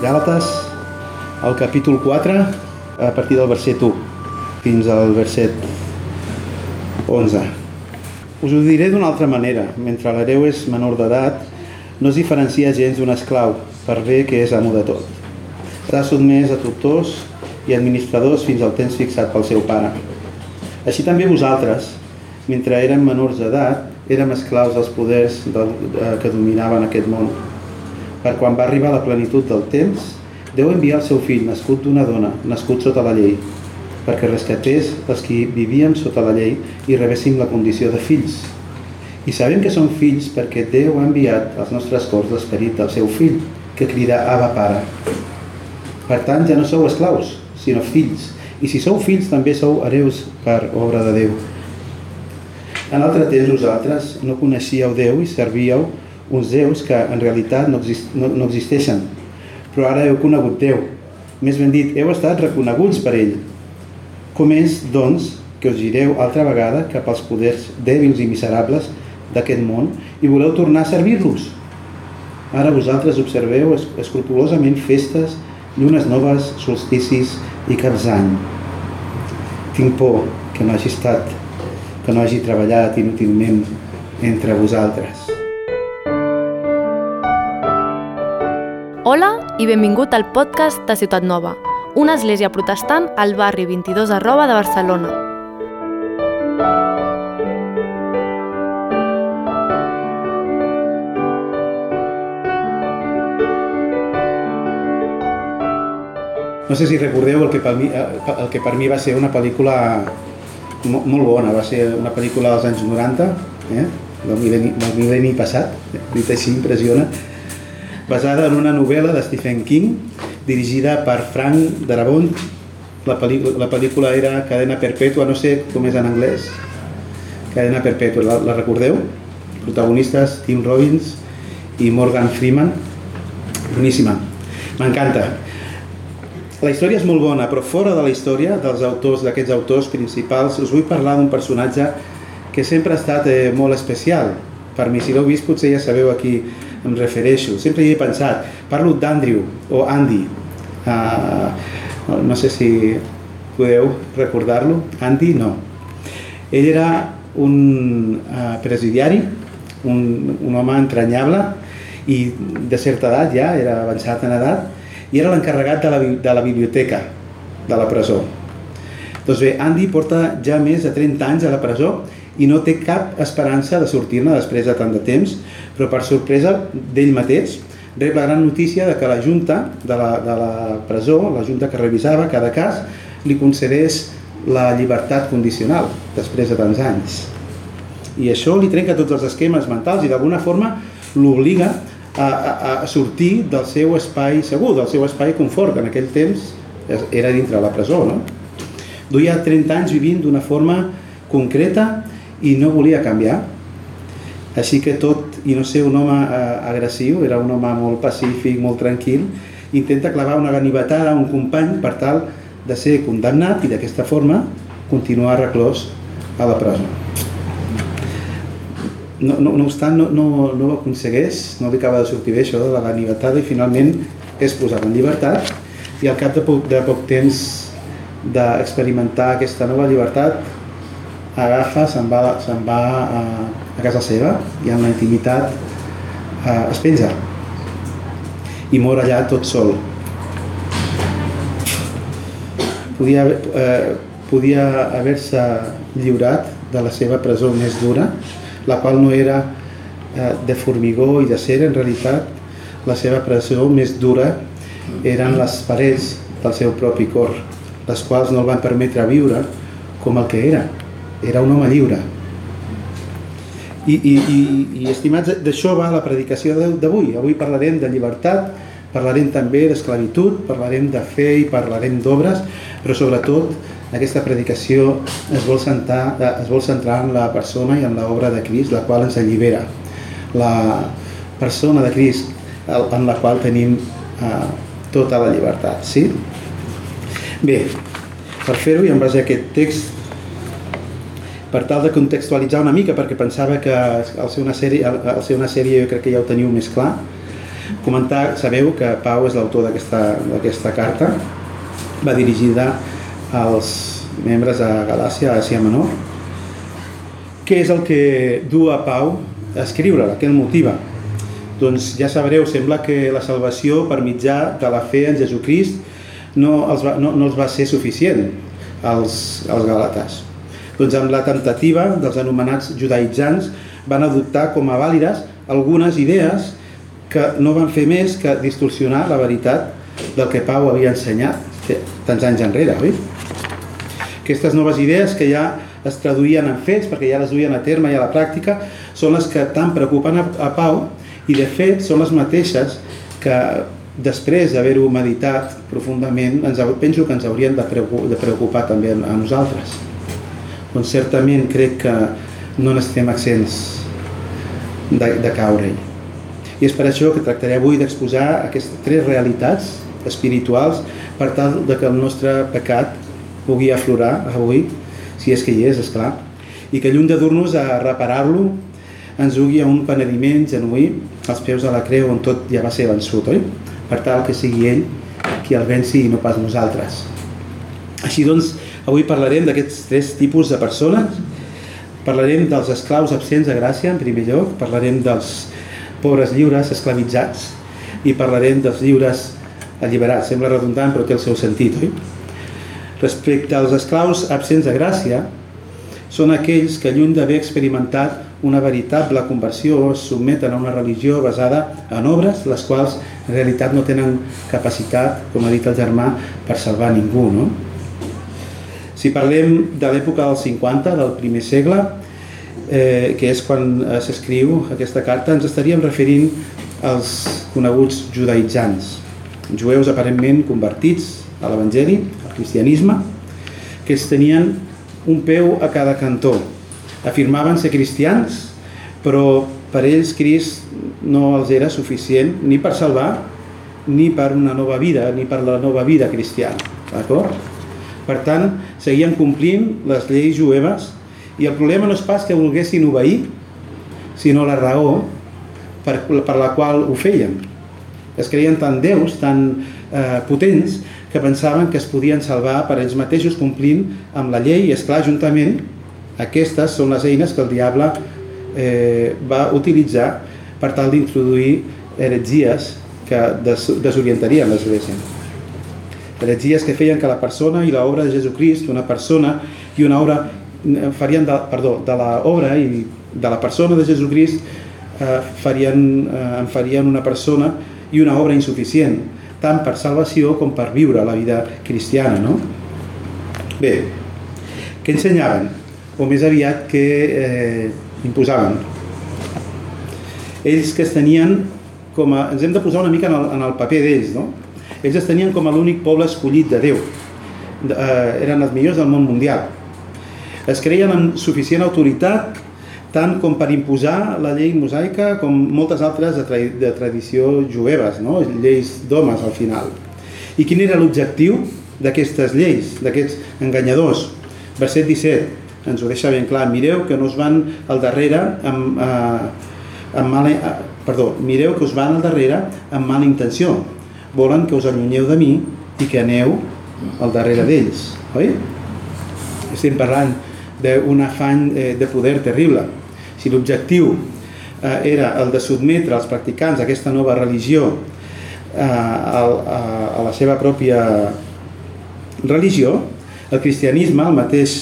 Gàlates, al capítol 4, a partir del verset 1 fins al verset 11. Us ho diré d'una altra manera. Mentre l'hereu és menor d'edat, no es diferencia gens d'un esclau, per bé que és amo de tot. Està sotmès a tutors i administradors fins al temps fixat pel seu pare. Així també vosaltres, mentre érem menors d'edat, érem esclaus dels poders del, eh, que dominaven aquest món. Per quan va arribar la plenitud del temps, Déu enviar el seu fill, nascut d'una dona, nascut sota la llei, perquè rescatés els que vivíem sota la llei i rebéssim la condició de fills. I sabem que som fills perquè Déu ha enviat als nostres cors l'esperit del seu fill, que crida Abba Pare. Per tant, ja no sou esclaus, sinó fills. I si sou fills, també sou hereus per obra de Déu. En altre temps, vosaltres no coneixíeu Déu i servíeu uns déus que en realitat no, exist no, no existeixen. Però ara heu conegut Déu. Més ben dit, heu estat reconeguts per ell. Com és, doncs, que us gireu altra vegada cap als poders dèbils i miserables d'aquest món i voleu tornar a servir-los. Ara vosaltres observeu escrupulosament festes, llunes noves, solsticis i caps d'any. Tinc por que no hagi estat que no hagi treballat inútilment entre vosaltres. Hola i benvingut al podcast de Ciutat Nova, una església protestant al barri 22 arroba de Barcelona. No sé si recordeu el que per mi, el que per mi va ser una pel·lícula molt, bona, va ser una pel·lícula dels anys 90, eh? del mil·lenni passat, dit així impressiona, basada en una novel·la de Stephen King, dirigida per Frank Darabont. La, la pel·lícula era Cadena Perpètua, no sé com és en anglès, Cadena Perpètua, la, la recordeu? Protagonistes Tim Robbins i Morgan Freeman. Boníssima, m'encanta. La història és molt bona, però fora de la història dels autors, d'aquests autors principals, us vull parlar d'un personatge que sempre ha estat eh, molt especial. Per mi, si l'heu vist, potser ja sabeu a qui em refereixo. Sempre hi he pensat. Parlo d'Andrew o Andy. Uh, no sé si podeu recordar-lo. Andy, no. Ell era un uh, presidiari, un, un home entranyable i de certa edat ja, era avançat en edat, i era l'encarregat de, la, de la biblioteca de la presó. Doncs bé, Andy porta ja més de 30 anys a la presó i no té cap esperança de sortir-ne després de tant de temps, però per sorpresa d'ell mateix rep la gran notícia de que la Junta de la, de la presó, la Junta que revisava cada cas, li concedeix la llibertat condicional després de tants anys. I això li trenca tots els esquemes mentals i d'alguna forma l'obliga a, a, a sortir del seu espai segur, del seu espai confort, que en aquell temps era dintre la presó. No? Duia 30 anys vivint d'una forma concreta i no volia canviar. Així que tot, i no ser un home eh, agressiu, era un home molt pacífic, molt tranquil, intenta clavar una ganivetada a un company per tal de ser condemnat i d'aquesta forma continuar reclòs a la presó no, no, no obstant no, no, no ho aconsegueix, no li acaba de sortir bé això de la ganivetada i finalment és posat en llibertat i al cap de poc, de poc temps d'experimentar aquesta nova llibertat agafa, se'n va, se va a, a casa seva i en la intimitat eh, es penja i mor allà tot sol. Podia, eh, podia haver-se lliurat de la seva presó més dura la qual no era eh, de formigó i de cera, en realitat la seva pressió més dura eren les parets del seu propi cor, les quals no el van permetre viure com el que era. Era un home lliure. I, i, i, i estimats, d'això va la predicació d'avui. Avui parlarem de llibertat, parlarem també d'esclavitud, parlarem de fe i parlarem d'obres, però sobretot aquesta predicació es vol, centrar, es vol centrar en la persona i en l'obra de Crist, la qual ens allibera. La persona de Crist en la qual tenim eh, tota la llibertat. Sí? Bé, per fer-ho i en base a aquest text, per tal de contextualitzar una mica, perquè pensava que al ser una sèrie, al ser una sèrie jo crec que ja ho teniu més clar, Comentar, sabeu que Pau és l'autor d'aquesta carta, va dirigida als membres de Galàcia, a Àsia Menor. Què és el que du a Pau a escriure-la? Què el motiva? Doncs ja sabreu, sembla que la salvació per mitjà de la fe en Jesucrist no els va, no, no els va ser suficient als, als galates. Doncs amb la temptativa dels anomenats judaïtzants van adoptar com a vàlides algunes idees que no van fer més que distorsionar la veritat del que Pau havia ensenyat tants anys enrere, oi? Aquestes noves idees que ja es traduïen en fets, perquè ja les duien a terme i a la pràctica, són les que tant preocupen a, Pau i de fet són les mateixes que després d'haver-ho meditat profundament, ens, penso que ens haurien de preocupar, de preocupar també a nosaltres. Doncs certament crec que no n'estem accents de, de caure-hi. I és per això que tractaré avui d'exposar aquestes tres realitats espirituals per tal de que el nostre pecat pugui aflorar avui, si és que hi és, és clar, i que lluny de dur-nos a reparar-lo, ens dugui a un penediment genuí als peus de la creu on tot ja va ser vençut, oi? Per tal que sigui ell qui el venci i no pas nosaltres. Així doncs, avui parlarem d'aquests tres tipus de persones Parlarem dels esclaus absents de gràcia, en primer lloc, parlarem dels pobres lliures esclavitzats i parlarem dels lliures alliberats. Sembla redundant, però té el seu sentit, oi? Respecte als esclaus absents de gràcia, són aquells que, lluny d'haver experimentat una veritable conversió, es sotmeten a una religió basada en obres, les quals en realitat no tenen capacitat, com ha dit el germà, per salvar ningú, no? Si parlem de l'època dels 50, del primer segle, eh, que és quan eh, s'escriu aquesta carta, ens estaríem referint als coneguts judaïtzants, jueus aparentment convertits a l'Evangeli, al cristianisme, que es tenien un peu a cada cantó. Afirmaven ser cristians, però per ells Crist no els era suficient ni per salvar, ni per una nova vida, ni per la nova vida cristiana. D'acord? Per tant, seguien complint les lleis jueves i el problema no és pas que volguessin obeir, sinó la raó per, per la qual ho feien. Es creien tan déus, tan eh, potents, que pensaven que es podien salvar per ells mateixos complint amb la llei i, esclar, juntament, aquestes són les eines que el diable eh, va utilitzar per tal d'introduir heretgies que des desorientarien l'Església heretgies que feien que la persona i l'obra de Jesucrist, una persona i una obra, eh, farien de, perdó, de l'obra i de la persona de Jesucrist eh, farien, eh, en farien una persona i una obra insuficient, tant per salvació com per viure la vida cristiana. No? Bé, què ensenyaven? O més aviat que eh, imposaven? Ells que es tenien com a... Ens hem de posar una mica en el, en el paper d'ells, no? Ells es tenien com a l'únic poble escollit de Déu. Eh, eren els millors del món mundial. Es creien amb suficient autoritat tant com per imposar la llei mosaica com moltes altres de, tra de tradició jueves, no? lleis d'homes al final. I quin era l'objectiu d'aquestes lleis, d'aquests enganyadors? Verset 17 ens ho deixa ben clar. Mireu que no us van al darrere amb, eh, amb mala, eh, perdó, mireu que us van al darrere amb mala intenció volen que us allunyeu de mi i que aneu al darrere d'ells, oi? Estem parlant d'un afany eh, de poder terrible. Si l'objectiu eh, era el de sotmetre els practicants a aquesta nova religió eh, a, la seva pròpia religió, el cristianisme, el mateix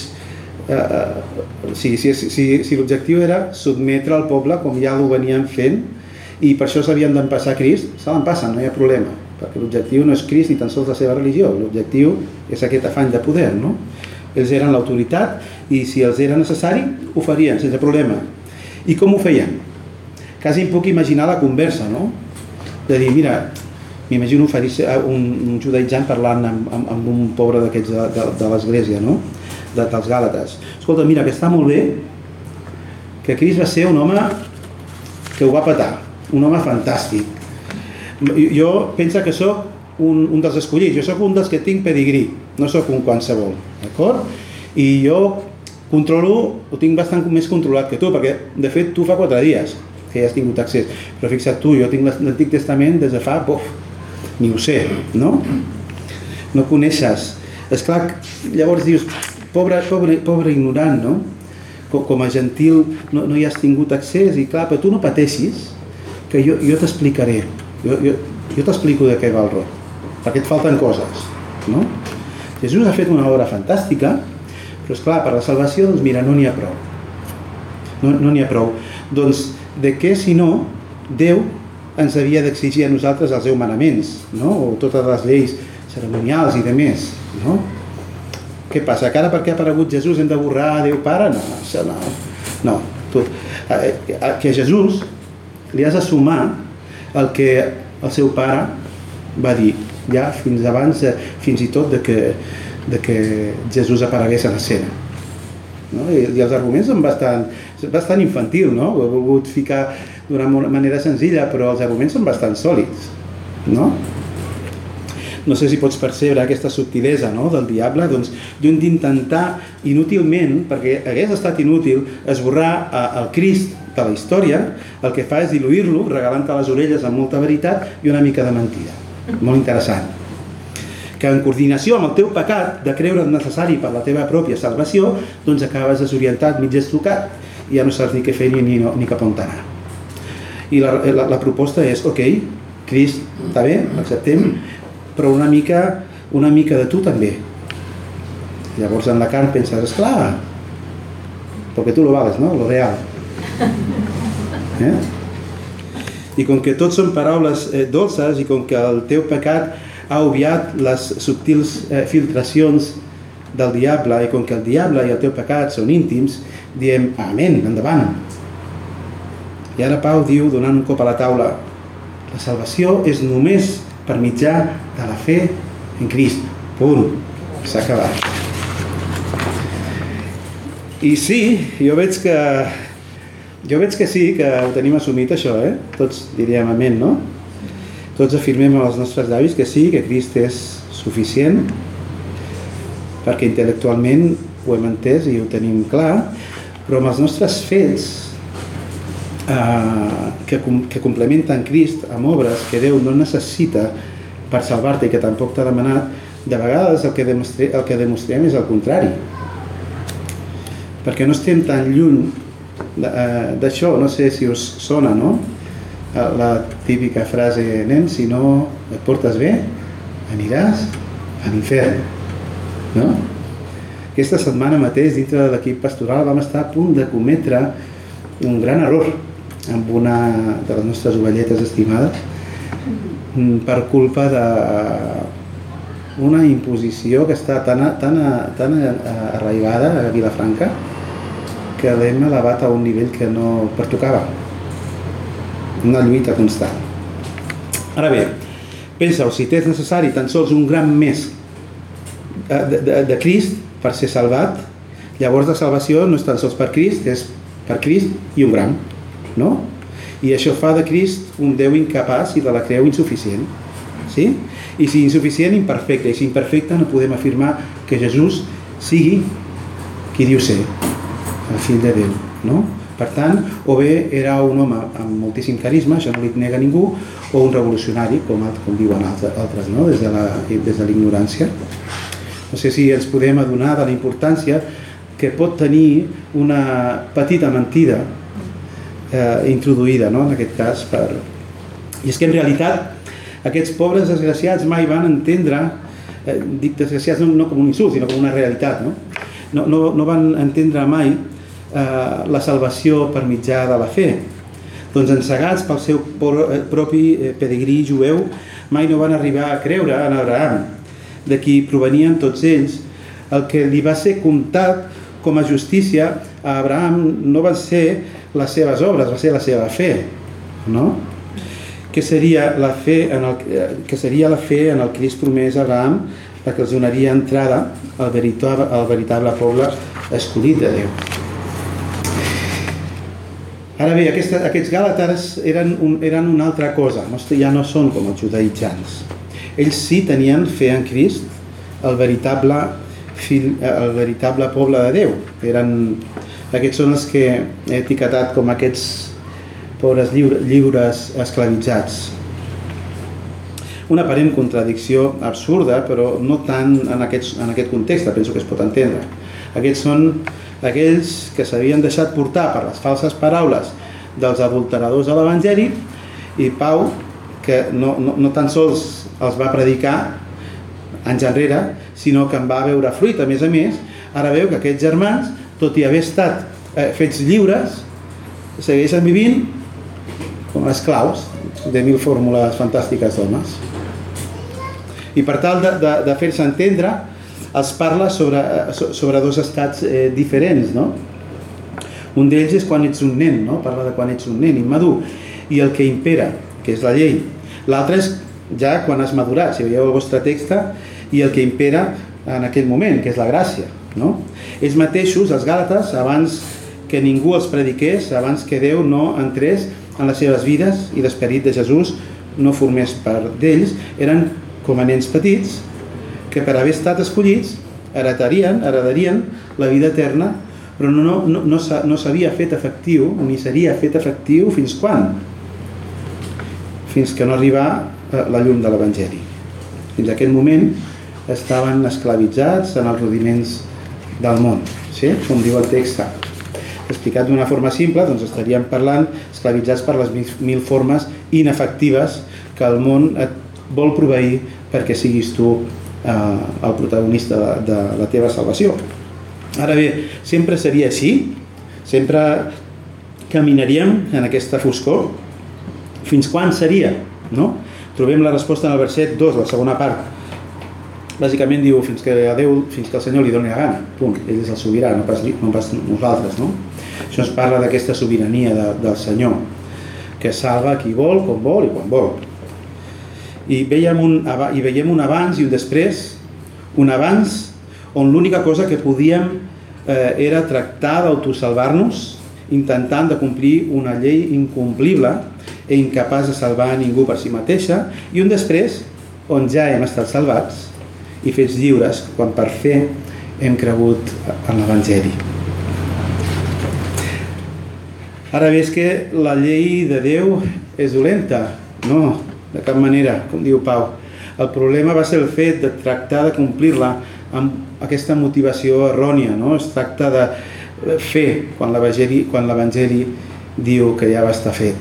si, si, si, si l'objectiu era sotmetre el poble com ja ho venien fent i per això s'havien d'empassar Crist, se l'empassen, no hi ha problema perquè l'objectiu no és Crist ni tan sols la seva religió, l'objectiu és aquest afany de poder, no? Ells eren l'autoritat i si els era necessari ho farien sense problema. I com ho feien? Quasi em puc imaginar la conversa, no? De dir, mira, m'imagino un, un judaïtzant parlant amb, amb, amb un pobre d'aquests de, de, de l'església, no? De, dels Gàlates. Escolta, mira, que està molt bé que Crist va ser un home que ho va petar, un home fantàstic, jo penso que sóc un, un dels escollits, jo sóc un dels que tinc pedigrí, no sóc un qualsevol, d'acord? I jo controlo, ho tinc bastant més controlat que tu, perquè de fet tu fa quatre dies que hi has tingut accés. Però fixa't tu, jo tinc l'Antic Testament des de fa, bof, ni ho sé, no? No coneixes. És clar, llavors dius, pobre, pobre, pobre ignorant, no? Com, com a gentil no, no hi has tingut accés i clar, però tu no pateixis, que jo, jo t'explicaré. Jo, jo, jo t'explico de què va el rot, perquè et falten coses, no? Jesús ha fet una obra fantàstica, però és clar, per la salvació, doncs mira, no n'hi ha prou. No n'hi no ha prou. Doncs, de què, si no, Déu ens havia d'exigir a nosaltres els seus manaments, no? o totes les lleis ceremonials i de més, no? Què passa? Que ara perquè ha aparegut Jesús hem de borrar Déu Pare? No, això no. No. Tu, eh, eh, que a Jesús li has de sumar el que el seu pare va dir ja fins abans, fins i tot de que, de que Jesús aparegués a l'escena. No? I, I els arguments són bastant, bastant infantil, no? Ho he volgut ficar d'una manera senzilla, però els arguments són bastant sòlids, no? No sé si pots percebre aquesta subtilesa no? del diable, doncs lluny d'intentar inútilment, perquè hagués estat inútil, esborrar el Crist de la història, el que fa és diluir-lo, regalant-te les orelles amb molta veritat i una mica de mentida. Molt interessant que en coordinació amb el teu pecat de creure't necessari per la teva pròpia salvació, doncs acabes desorientat, mig estocat, i ja no saps ni què fer ni, ni, ni cap on anar. I la, la, la proposta és, ok, Crist, està bé, l'acceptem, però una mica, una mica de tu també. Llavors en la carn penses, esclar, perquè tu lo vales, no? Lo real. Eh? I com que tot són paraules eh, dolces i com que el teu pecat ha obviat les subtils eh, filtracions del diable i com que el diable i el teu pecat són íntims, diem amén, endavant. I ara Pau diu, donant un cop a la taula, la salvació és només per mitjà de la fe en Crist. Punt. S'ha acabat. I sí, jo veig que jo veig que sí, que ho tenim assumit això, eh? Tots diríem amén, no? Tots afirmem amb els nostres llavis que sí, que Crist és suficient, perquè intel·lectualment ho hem entès i ho tenim clar, però amb els nostres fets eh, que, que complementen Crist amb obres que Déu no necessita per salvar-te i que tampoc t'ha demanat, de vegades el que, demostre, el que demostrem és el contrari. Perquè no estem tan lluny d'això, no sé si us sona, no? Eh, la típica frase, nen, si no et portes bé, aniràs a l'infern, no? Aquesta setmana mateix, dintre de l'equip pastoral, vam estar a punt de cometre un gran error amb una de les nostres ovelletes estimades mm, per culpa de una imposició que està tan, tan, tan arraigada a Vilafranca que l'hem elevat a un nivell que no pertocava. Una lluita constant. Ara bé, pensa-ho, si tens necessari tan sols un gram més eh, de, de, de Crist per ser salvat, llavors la salvació no és tan sols per Crist, és per Crist i un gram, no? I això fa de Crist un Déu incapaç i de la creu insuficient. Sí? I si insuficient, imperfecte. I si imperfecte, no podem afirmar que Jesús sigui qui diu ser el fill de Déu, no? Per tant, o bé era un home amb moltíssim carisma, això no li nega ningú, o un revolucionari, com, com diuen altres, no? des de l'ignorància. No sé si ens podem adonar de la importància que pot tenir una petita mentida eh, introduïda, no? en aquest cas. Per... I és que en realitat aquests pobres desgraciats mai van entendre, eh, dic desgraciats no, no com un insult, sinó com una realitat, no? No, no, no van entendre mai eh, la salvació per mitjà de la fe. Doncs encegats pel seu eh, propi eh, pedigrí jueu, mai no van arribar a creure en Abraham, de qui provenien tots ells. El que li va ser comptat com a justícia a Abraham no van ser les seves obres, va ser la seva fe, no? Que seria la fe en el, que seria la fe en el Crist promès a Abraham que els donaria entrada al veritable, al veritable poble escollit de Déu. Ara bé, aquesta, aquests gàlates eren, un, eren una altra cosa, no, ja no són com els judaïtzans. Ells sí tenien fe en Crist, el veritable, fill, el veritable poble de Déu. Eren, aquests són els que he etiquetat com aquests pobres lliure, lliures esclavitzats. Una aparent contradicció absurda, però no tant en, aquests, en aquest context, penso que es pot entendre. Aquests són aquells que s'havien deixat portar per les falses paraules dels adulteradors de l'Evangeli i Pau, que no, no, no tan sols els va predicar anys enrere, sinó que en va veure fruit. A més a més, ara veu que aquests germans, tot i haver estat eh, fets lliures, segueixen vivint com esclaus de mil fórmules fantàstiques d'homes. I per tal de, de, de fer-se entendre, els parla sobre, sobre dos estats eh, diferents, no? Un d'ells és quan ets un nen, no? Parla de quan ets un nen immadur. I el que impera, que és la llei. L'altre és ja quan has madurat, si veieu el vostre text, i el que impera en aquell moment, que és la gràcia, no? Ells mateixos, els gàlates, abans que ningú els prediqués, abans que Déu no entrés en les seves vides i l'esperit de Jesús no formés part d'ells, eren com a nens petits que per haver estat escollits heretarien, heredarien la vida eterna, però no, no, no, no, s'havia fet efectiu, ni seria fet efectiu fins quan? Fins que no arriba eh, la llum de l'Evangeli. Fins aquell moment estaven esclavitzats en els rudiments del món, sí? com diu el text. Explicat d'una forma simple, doncs estaríem parlant esclavitzats per les mil formes inefectives que el món et vol proveir perquè siguis tu eh, el protagonista de, de la teva salvació. Ara bé, sempre seria així? Sempre caminaríem en aquesta foscor? Fins quan seria? No? Trobem la resposta en el verset 2, la segona part. Bàsicament diu fins que a Déu, fins que el Senyor li doni la gana. Punt. Ell és el sobirà, no pas, no pas nosaltres. No? Això ens parla d'aquesta sobirania de, del Senyor, que salva qui vol, com vol i quan vol i veiem un, i veiem un abans i un després, un abans on l'única cosa que podíem eh, era tractar d'autosalvar-nos intentant de complir una llei incomplible e incapaç de salvar a ningú per si mateixa i un després on ja hem estat salvats i fets lliures quan per fer hem cregut en l'Evangeli. Ara ves que la llei de Déu és dolenta. No, de cap manera, com diu Pau. El problema va ser el fet de tractar de complir-la amb aquesta motivació errònia, no? Es tracta de fer quan l'Evangeli diu que ja va estar fet.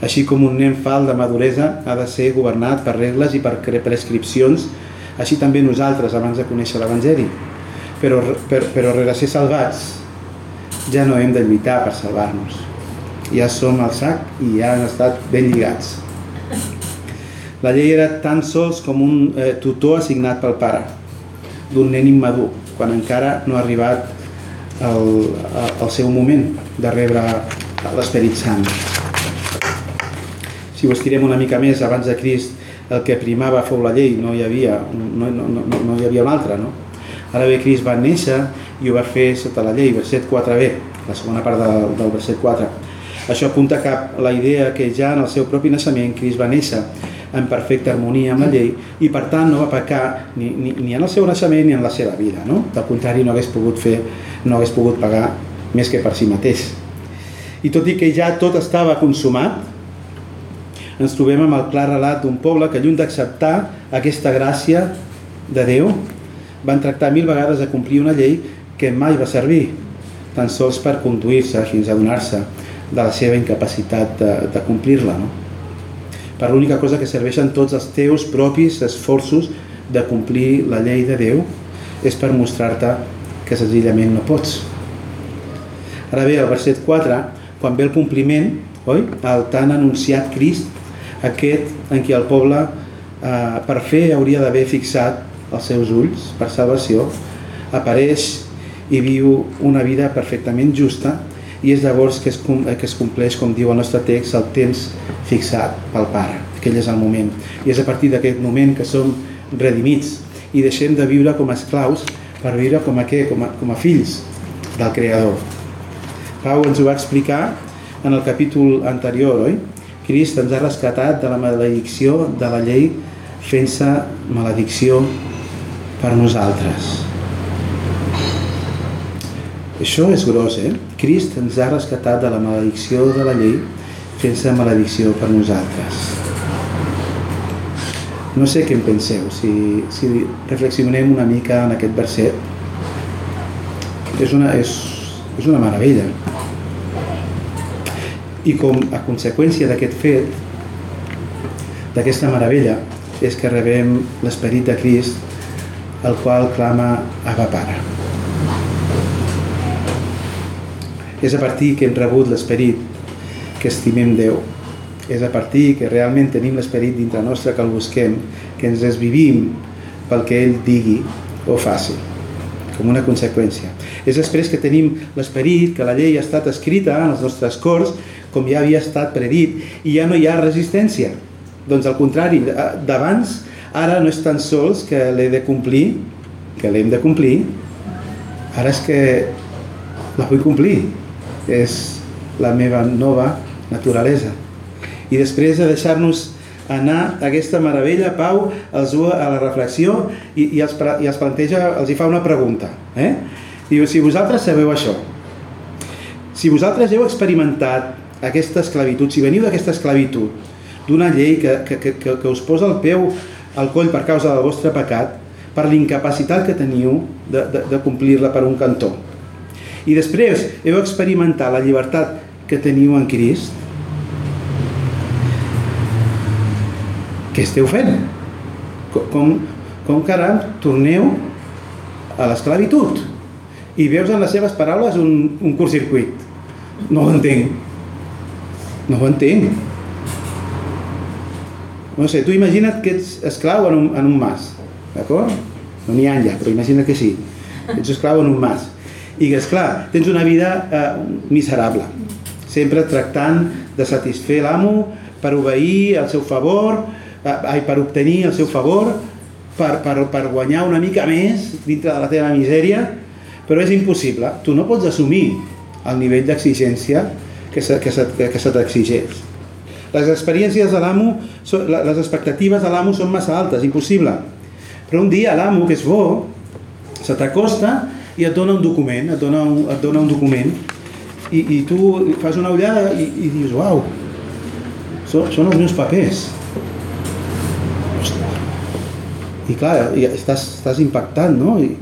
Així com un nen fal de maduresa ha de ser governat per regles i per prescripcions, així també nosaltres abans de conèixer l'Evangeli. Però, per, però rere ser salvats ja no hem de lluitar per salvar-nos. Ja som al sac i ja han estat ben lligats. La llei era tan sols com un eh, tutor assignat pel pare d'un nen immadur, quan encara no ha arribat el, el seu moment de rebre l'Esperit Sant. Si ho estirem una mica més, abans de Crist el que primava fou la llei, no hi havia, no, no, no, no hi havia una altra, no? Ara bé, Crist va néixer i ho va fer sota la llei, verset 4b, la segona part del, del verset 4. Això apunta cap la idea que ja en el seu propi naixement Crist va néixer en perfecta harmonia amb la llei i per tant no va pecar ni, ni, ni en el seu naixement ni en la seva vida. No? Del contrari, no hagués pogut fer, no hagués pogut pagar més que per si mateix. I tot i que ja tot estava consumat, ens trobem amb el clar relat d'un poble que lluny d'acceptar aquesta gràcia de Déu, van tractar mil vegades de complir una llei que mai va servir, tan sols per conduir-se fins a donar-se de la seva incapacitat de, de complir-la. No? Per l'única cosa que serveixen tots els teus propis esforços de complir la llei de Déu és per mostrar-te que senzillament no pots. Ara bé, al verset 4, quan ve el compliment, oi? el tan anunciat Crist, aquest en qui el poble eh, per fer hauria d'haver fixat els seus ulls per salvació, apareix i viu una vida perfectament justa i és llavors que es, que es compleix, com diu el nostre text, el temps fixat pel Pare. Aquell és el moment. I és a partir d'aquest moment que som redimits i deixem de viure com a esclaus per viure com a què? Com a, com a fills del Creador. Pau ens ho va explicar en el capítol anterior, oi? Crist ens ha rescatat de la maledicció de la llei fent-se maledicció per nosaltres. Això és gros, eh? Crist ens ha rescatat de la maledicció de la llei fent-se maledicció per nosaltres. No sé què en penseu, si, si reflexionem una mica en aquest verset. És una, és, és una meravella. I com a conseqüència d'aquest fet, d'aquesta meravella, és que rebem l'esperit de Crist, el qual clama Abba Pare. És a partir que hem rebut l'esperit que estimem Déu. És a partir que realment tenim l'esperit dintre nostre que el busquem, que ens desvivim pel que Ell digui o faci, com una conseqüència. És després que tenim l'esperit, que la llei ha estat escrita en els nostres cors, com ja havia estat predit, i ja no hi ha resistència. Doncs al contrari, d'abans, ara no és tan sols que l'he de complir, que l'hem de complir, ara és que la vull complir. És la meva nova naturalesa. I després de deixar-nos anar aquesta meravella, Pau els du a la reflexió i, i, els, i els planteja, els hi fa una pregunta. Eh? Diu, si vosaltres sabeu això, si vosaltres heu experimentat aquesta esclavitud, si veniu d'aquesta esclavitud, d'una llei que, que, que, que us posa el peu al coll per causa del vostre pecat, per l'incapacitat que teniu de, de, de complir-la per un cantó. I després heu experimentat la llibertat que teniu en Crist, què esteu fent? Com, com caram torneu a l'esclavitud? I veus en les seves paraules un, un curt circuit. No ho entenc. No ho entenc. No sé, tu imagina't que ets esclau en un, en un mas, d'acord? No n'hi ha ja, però imagina't que sí. Ets esclau en un mas. I que, esclar, tens una vida eh, miserable. Sempre tractant de satisfer l'amo per obeir al seu favor, ai, per obtenir el seu favor, per, per, per guanyar una mica més dintre de la teva misèria, però és impossible. Tu no pots assumir el nivell d'exigència que se, que se, que se t'exigeix. Les experiències de l'amo, les expectatives de l'amo són massa altes, impossible. Però un dia l'amo, que és bo, se t'acosta i et dona un document, et dona un, et dona un document i, i tu fas una ullada i, i dius, uau, són, són els meus papers i clar, estàs, estàs impactant, no? I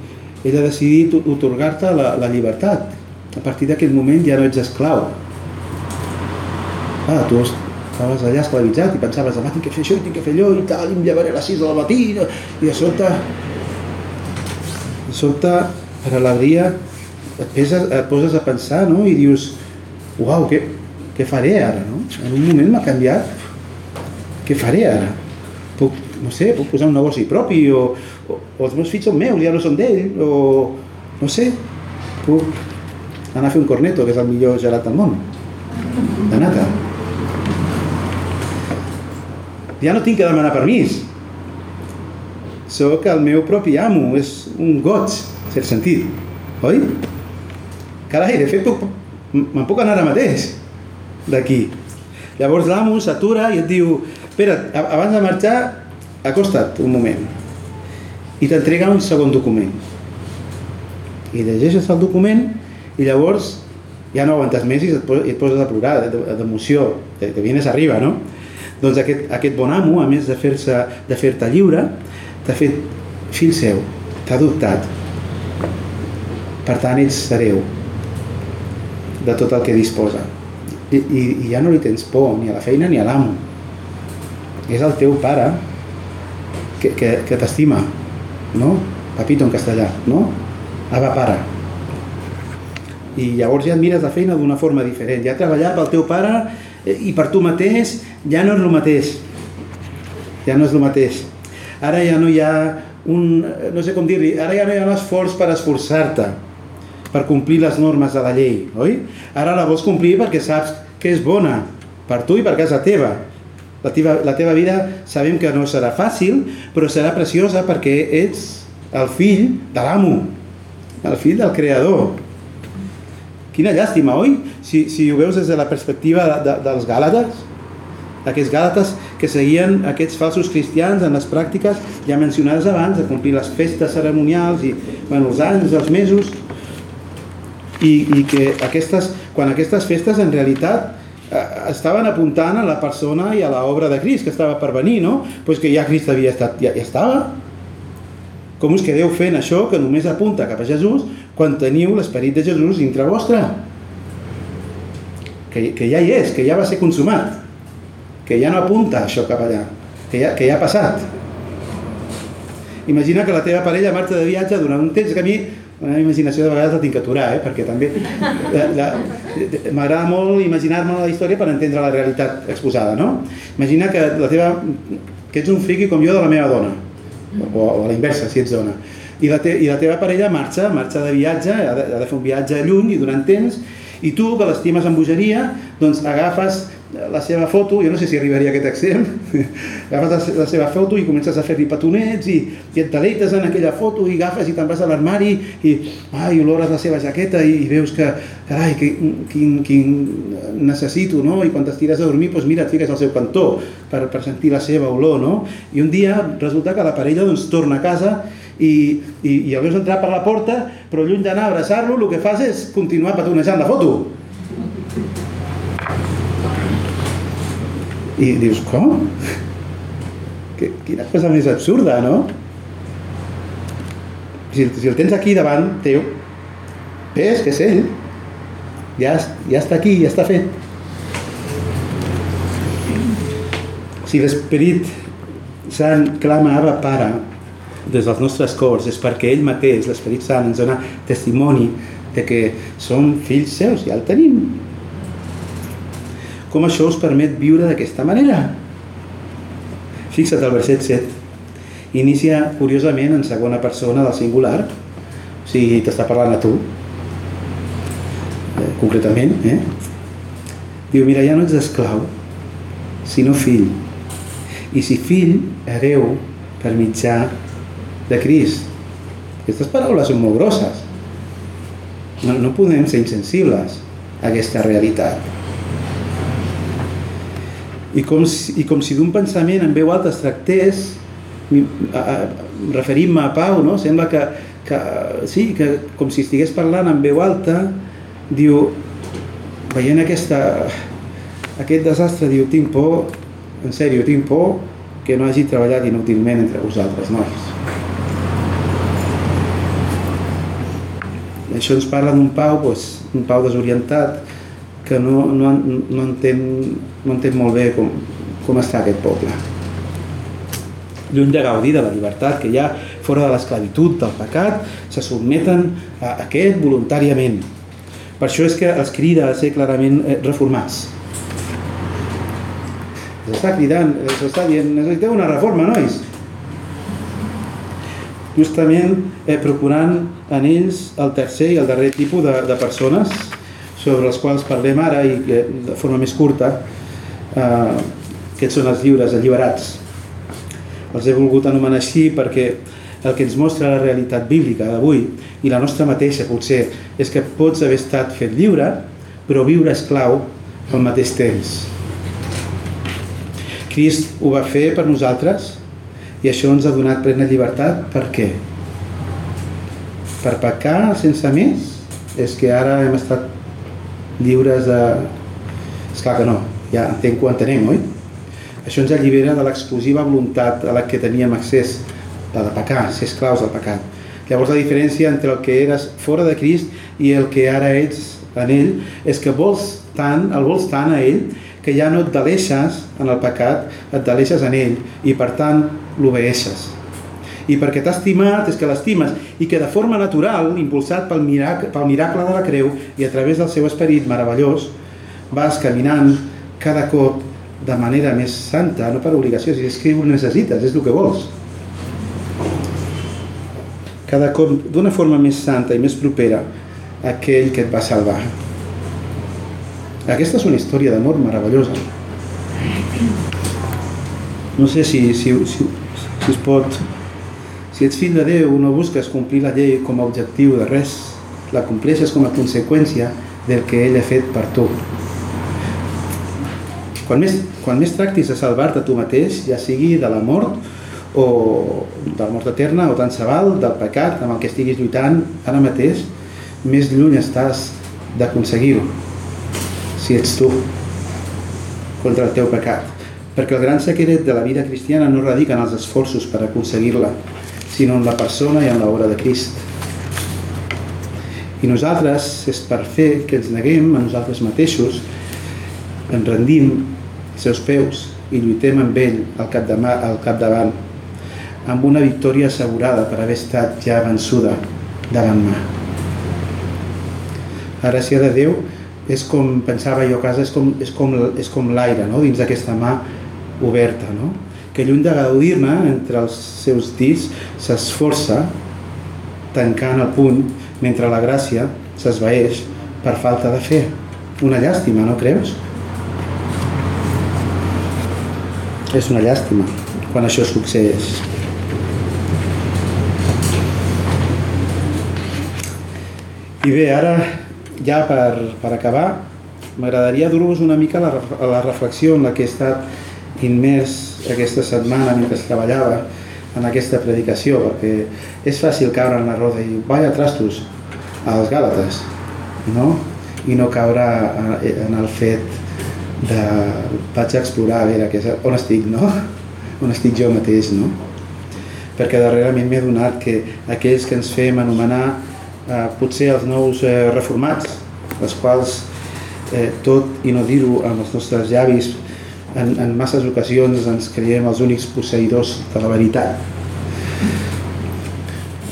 ell ha decidit otorgar-te la, la llibertat. A partir d'aquest moment ja no ets esclau. Ah, tu estaves allà esclavitzat i pensaves, demà tinc que fer això i tinc que fer allò i tal, i em llevaré a les 6 del matí, i de sobte, de sobte, per alegria, et, peses, et poses a pensar, no? I dius, uau, què, què faré ara, no? En un moment m'ha canviat, què faré ara? Puc no sé, puc posar un negoci propi o, o, o els meus fills són meus, ja no són d'ell o no sé, puc anar a fer un corneto, que és el millor gelat del món de nata ja no tinc que demanar permís sóc el meu propi amo és un goig, cert sentit oi? Carai, de fet me'n puc anar ara mateix d'aquí llavors l'amo s'atura i et diu espera, abans de marxar acosta't un moment i t'entrega un segon document i llegeixes el document i llavors ja no aguantes més i et, poses, a plorar d'emoció, de, de vienes arriba, no? Doncs aquest, aquest bon amo, a més de fer-te de fer lliure, t'ha fet fill seu, t'ha adoptat. Per tant, ets hereu de tot el que disposa. I, i, I ja no li tens por ni a la feina ni a l'amo. És el teu pare que, que, que t'estima, no? Papito en castellà, no? Ava pare. I llavors ja et mires la feina d'una forma diferent. Ja treballar pel teu pare eh, i per tu mateix ja no és el mateix. Ja no és el mateix. Ara ja no hi ha un, no sé com dir-li, ara ja no hi ha un esforç per esforçar-te per complir les normes de la llei, oi? Ara la vols complir perquè saps que és bona per tu i per casa teva la teva, la teva vida sabem que no serà fàcil, però serà preciosa perquè ets el fill de l'amo, el fill del creador. Quina llàstima, oi? Si, si ho veus des de la perspectiva de, de, dels gàlates, aquests gàlates que seguien aquests falsos cristians en les pràctiques ja mencionades abans, de complir les festes ceremonials i bueno, els anys, els mesos, i, i que aquestes, quan aquestes festes en realitat eh, estaven apuntant a la persona i a l'obra de Crist que estava per venir, no? Pues que ja Crist havia estat, ja, ja estava. Com us quedeu fent això que només apunta cap a Jesús quan teniu l'esperit de Jesús dintre vostre? Que, que ja hi és, que ja va ser consumat, que ja no apunta això cap allà, que ja, que ja ha passat. Imagina que la teva parella marxa de viatge durant un temps que a mi la imaginació de vegades la tinc que aturar, eh? perquè també m'agrada molt imaginar-me la història per entendre la realitat exposada, no? Imagina que la teva que ets un friqui com jo de la meva dona, o, o a la inversa, si ets dona, i la, te, i la teva parella marxa, marxa de viatge, ha de, ha de fer un viatge lluny i durant temps, i tu, que l'estimes amb bogeria, doncs agafes la seva foto, jo no sé si arribaria a aquest extrem, agafes la, seva foto i comences a fer-li petonets i, i et deleites en aquella foto i agafes i te'n vas a l'armari i, ai, olores la seva jaqueta i, i veus que, carai, que, quin, quin necessito, no? I quan t'estires a dormir, doncs mira, et fiques al seu cantó per, per sentir la seva olor, no? I un dia resulta que la parella doncs torna a casa i, i, i el veus entrar per la porta, però lluny d'anar a abraçar-lo, el que fas és continuar petonejant la foto. I dius, com? Que, quina cosa més absurda, no? Si, si el tens aquí davant teu, ves que és ell, ja, ja està aquí, ja està fet. Si l'Esperit Sant clama Abba Pare des dels nostres cors és perquè ell mateix, l'Esperit Sant, ens dona testimoni de que som fills seus, ja el tenim, com això us permet viure d'aquesta manera? Fixa't al verset 7. Inicia curiosament en segona persona del singular, o sigui, t'està parlant a tu, eh, concretament, eh? Diu, mira, ja no ets esclau, sinó fill. I si fill, hereu per mitjà de Crist. Aquestes paraules són molt grosses. No, no podem ser insensibles a aquesta realitat. I com si, i com si d'un pensament en veu alta es tractés, referint-me a Pau, no? sembla que, que, sí, que com si estigués parlant en veu alta, diu, veient aquesta, aquest desastre, diu, tinc por, en sèrio, tinc por que no hagi treballat inútilment entre vosaltres, nois. Això ens parla d'un Pau, doncs, un Pau desorientat, que no, no, no, entén, no entén molt bé com, com està aquest poble. Lluny de gaudir de la llibertat que hi ha fora de l'esclavitud, del pecat, se sotmeten a aquest voluntàriament. Per això és que els crida a ser clarament eh, reformats. Els està cridant, els està dient, necessiteu una reforma, nois. Justament eh, procurant en ells el tercer i el darrer tipus de, de persones sobre els quals parlem ara i que de forma més curta, eh, aquests són els lliures, alliberats. Els he volgut anomenar així perquè el que ens mostra la realitat bíblica d'avui i la nostra mateixa potser és que pots haver estat fet lliure però viure esclau al mateix temps. Crist ho va fer per nosaltres i això ens ha donat plena llibertat. Per què? Per pecar sense més? És que ara hem estat lliures de... Esclar que no, ja entenc que ho entenem, oi? Això ens allibera de l'exclusiva voluntat a la que teníem accés, la de pecar, ser esclaus del pecat. Llavors la diferència entre el que eres fora de Crist i el que ara ets en ell és que vols tant, el vols tant a ell que ja no et deleixes en el pecat, et deleixes en ell i per tant l'obeeixes i perquè t'ha estimat és que l'estimes i que de forma natural, impulsat pel miracle, pel miracle de la creu i a través del seu esperit meravellós, vas caminant cada cop de manera més santa, no per obligació, si és que ho necessites, és el que vols. Cada cop d'una forma més santa i més propera a aquell que et va salvar. Aquesta és una història d'amor meravellosa. No sé si, si, si, si es pot si ets fill de Déu, no busques complir la llei com a objectiu de res, la compleixes com a conseqüència del que ell ha fet per tu. Quan més, quan més tractis de salvar-te tu mateix, ja sigui de la mort o de la mort eterna o tant se val del pecat amb el que estiguis lluitant ara mateix, més lluny estàs d'aconseguir-ho, si ets tu. contra el teu pecat. Perquè el gran secret de la vida cristiana no radica en els esforços per aconseguir-la, sinó en la persona i en l'obra de Crist. I nosaltres és per fer que ens neguem a nosaltres mateixos, ens rendim als seus peus i lluitem amb ell al, capdemà, al capdavant, amb una victòria assegurada per haver estat ja vençuda davant mà. La gràcia de Déu és com, pensava jo a casa, és com, és com, és com l'aire no? dins d'aquesta mà oberta, no? Que lluny de gaudir-ne entre els seus dits s'esforça tancant el puny mentre la gràcia s'esvaeix per falta de fer. Una llàstima, no creus? És una llàstima quan això succeeix. I bé, ara ja per, per acabar, m'agradaria dur-vos una mica la, la reflexió en la que he estat immers aquesta setmana mentre treballava en aquesta predicació, perquè és fàcil caure en l'error de dir, vaya trastos als Gàlates, no? I no caure en el fet de vaig a explorar a veure que és, on estic, no? On estic jo mateix, no? Perquè darrerament m'he donat que aquells que ens fem anomenar eh, potser els nous eh, reformats, els quals eh, tot i no dir-ho amb els nostres llavis en, en masses ocasions ens creiem els únics posseïdors de la veritat.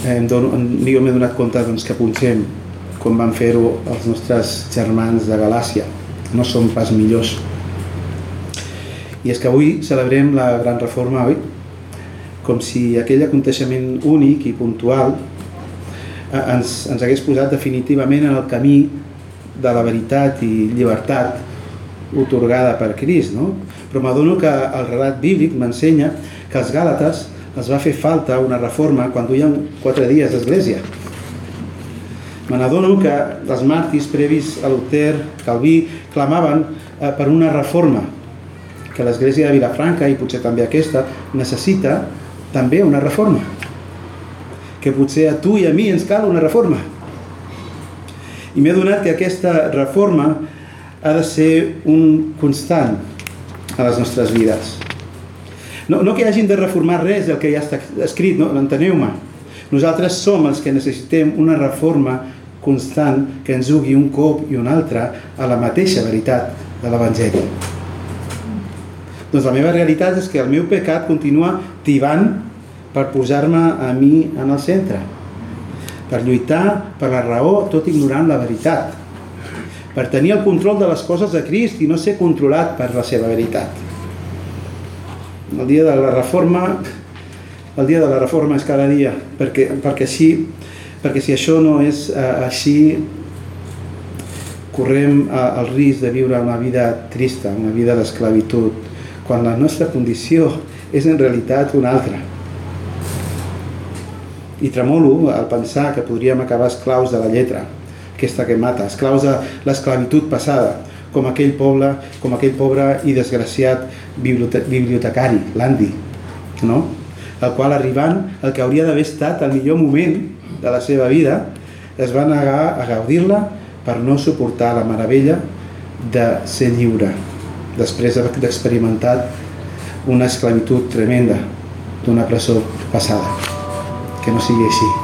Em dono, jo m'he donat compte doncs, que punxem com van fer-ho els nostres germans de Galàcia. No som pas millors. I és que avui celebrem la gran reforma, oi? Com si aquell aconteixement únic i puntual Eh, ens, ens hagués posat definitivament en el camí de la veritat i llibertat otorgada per Crist, no? Però m'adono que el relat bíblic m'ensenya que als Gàlates els va fer falta una reforma quan duien quatre dies d'església. Me n'adono que els màrtirs previs a Luther, Calví, clamaven eh, per una reforma, que l'església de Vilafranca, i potser també aquesta, necessita també una reforma que potser a tu i a mi ens cal una reforma. I m'he donat que aquesta reforma ha de ser un constant a les nostres vides. No, no que hagin de reformar res del que ja està escrit, no? enteneu-me. Nosaltres som els que necessitem una reforma constant que ens jugui un cop i un altre a la mateixa veritat de l'Evangeli. Doncs la meva realitat és que el meu pecat continua tibant per posar-me a mi en el centre, per lluitar per la raó tot ignorant la veritat, per tenir el control de les coses de Crist i no ser controlat per la seva veritat. El dia de la reforma, el dia de la reforma és cada dia, perquè, perquè, si, perquè si això no és eh, així, correm eh, el risc de viure una vida trista, una vida d'esclavitud, quan la nostra condició és en realitat una altra i tremolo al pensar que podríem acabar esclaus de la lletra, aquesta que mata, esclaus de l'esclavitud passada, com aquell poble, com aquell pobre i desgraciat bibliotecari, l'Andy, no? el qual arribant el que hauria d'haver estat el millor moment de la seva vida, es va negar a gaudir-la per no suportar la meravella de ser lliure, després d'experimentar una esclavitud tremenda d'una presó passada que no sigui així.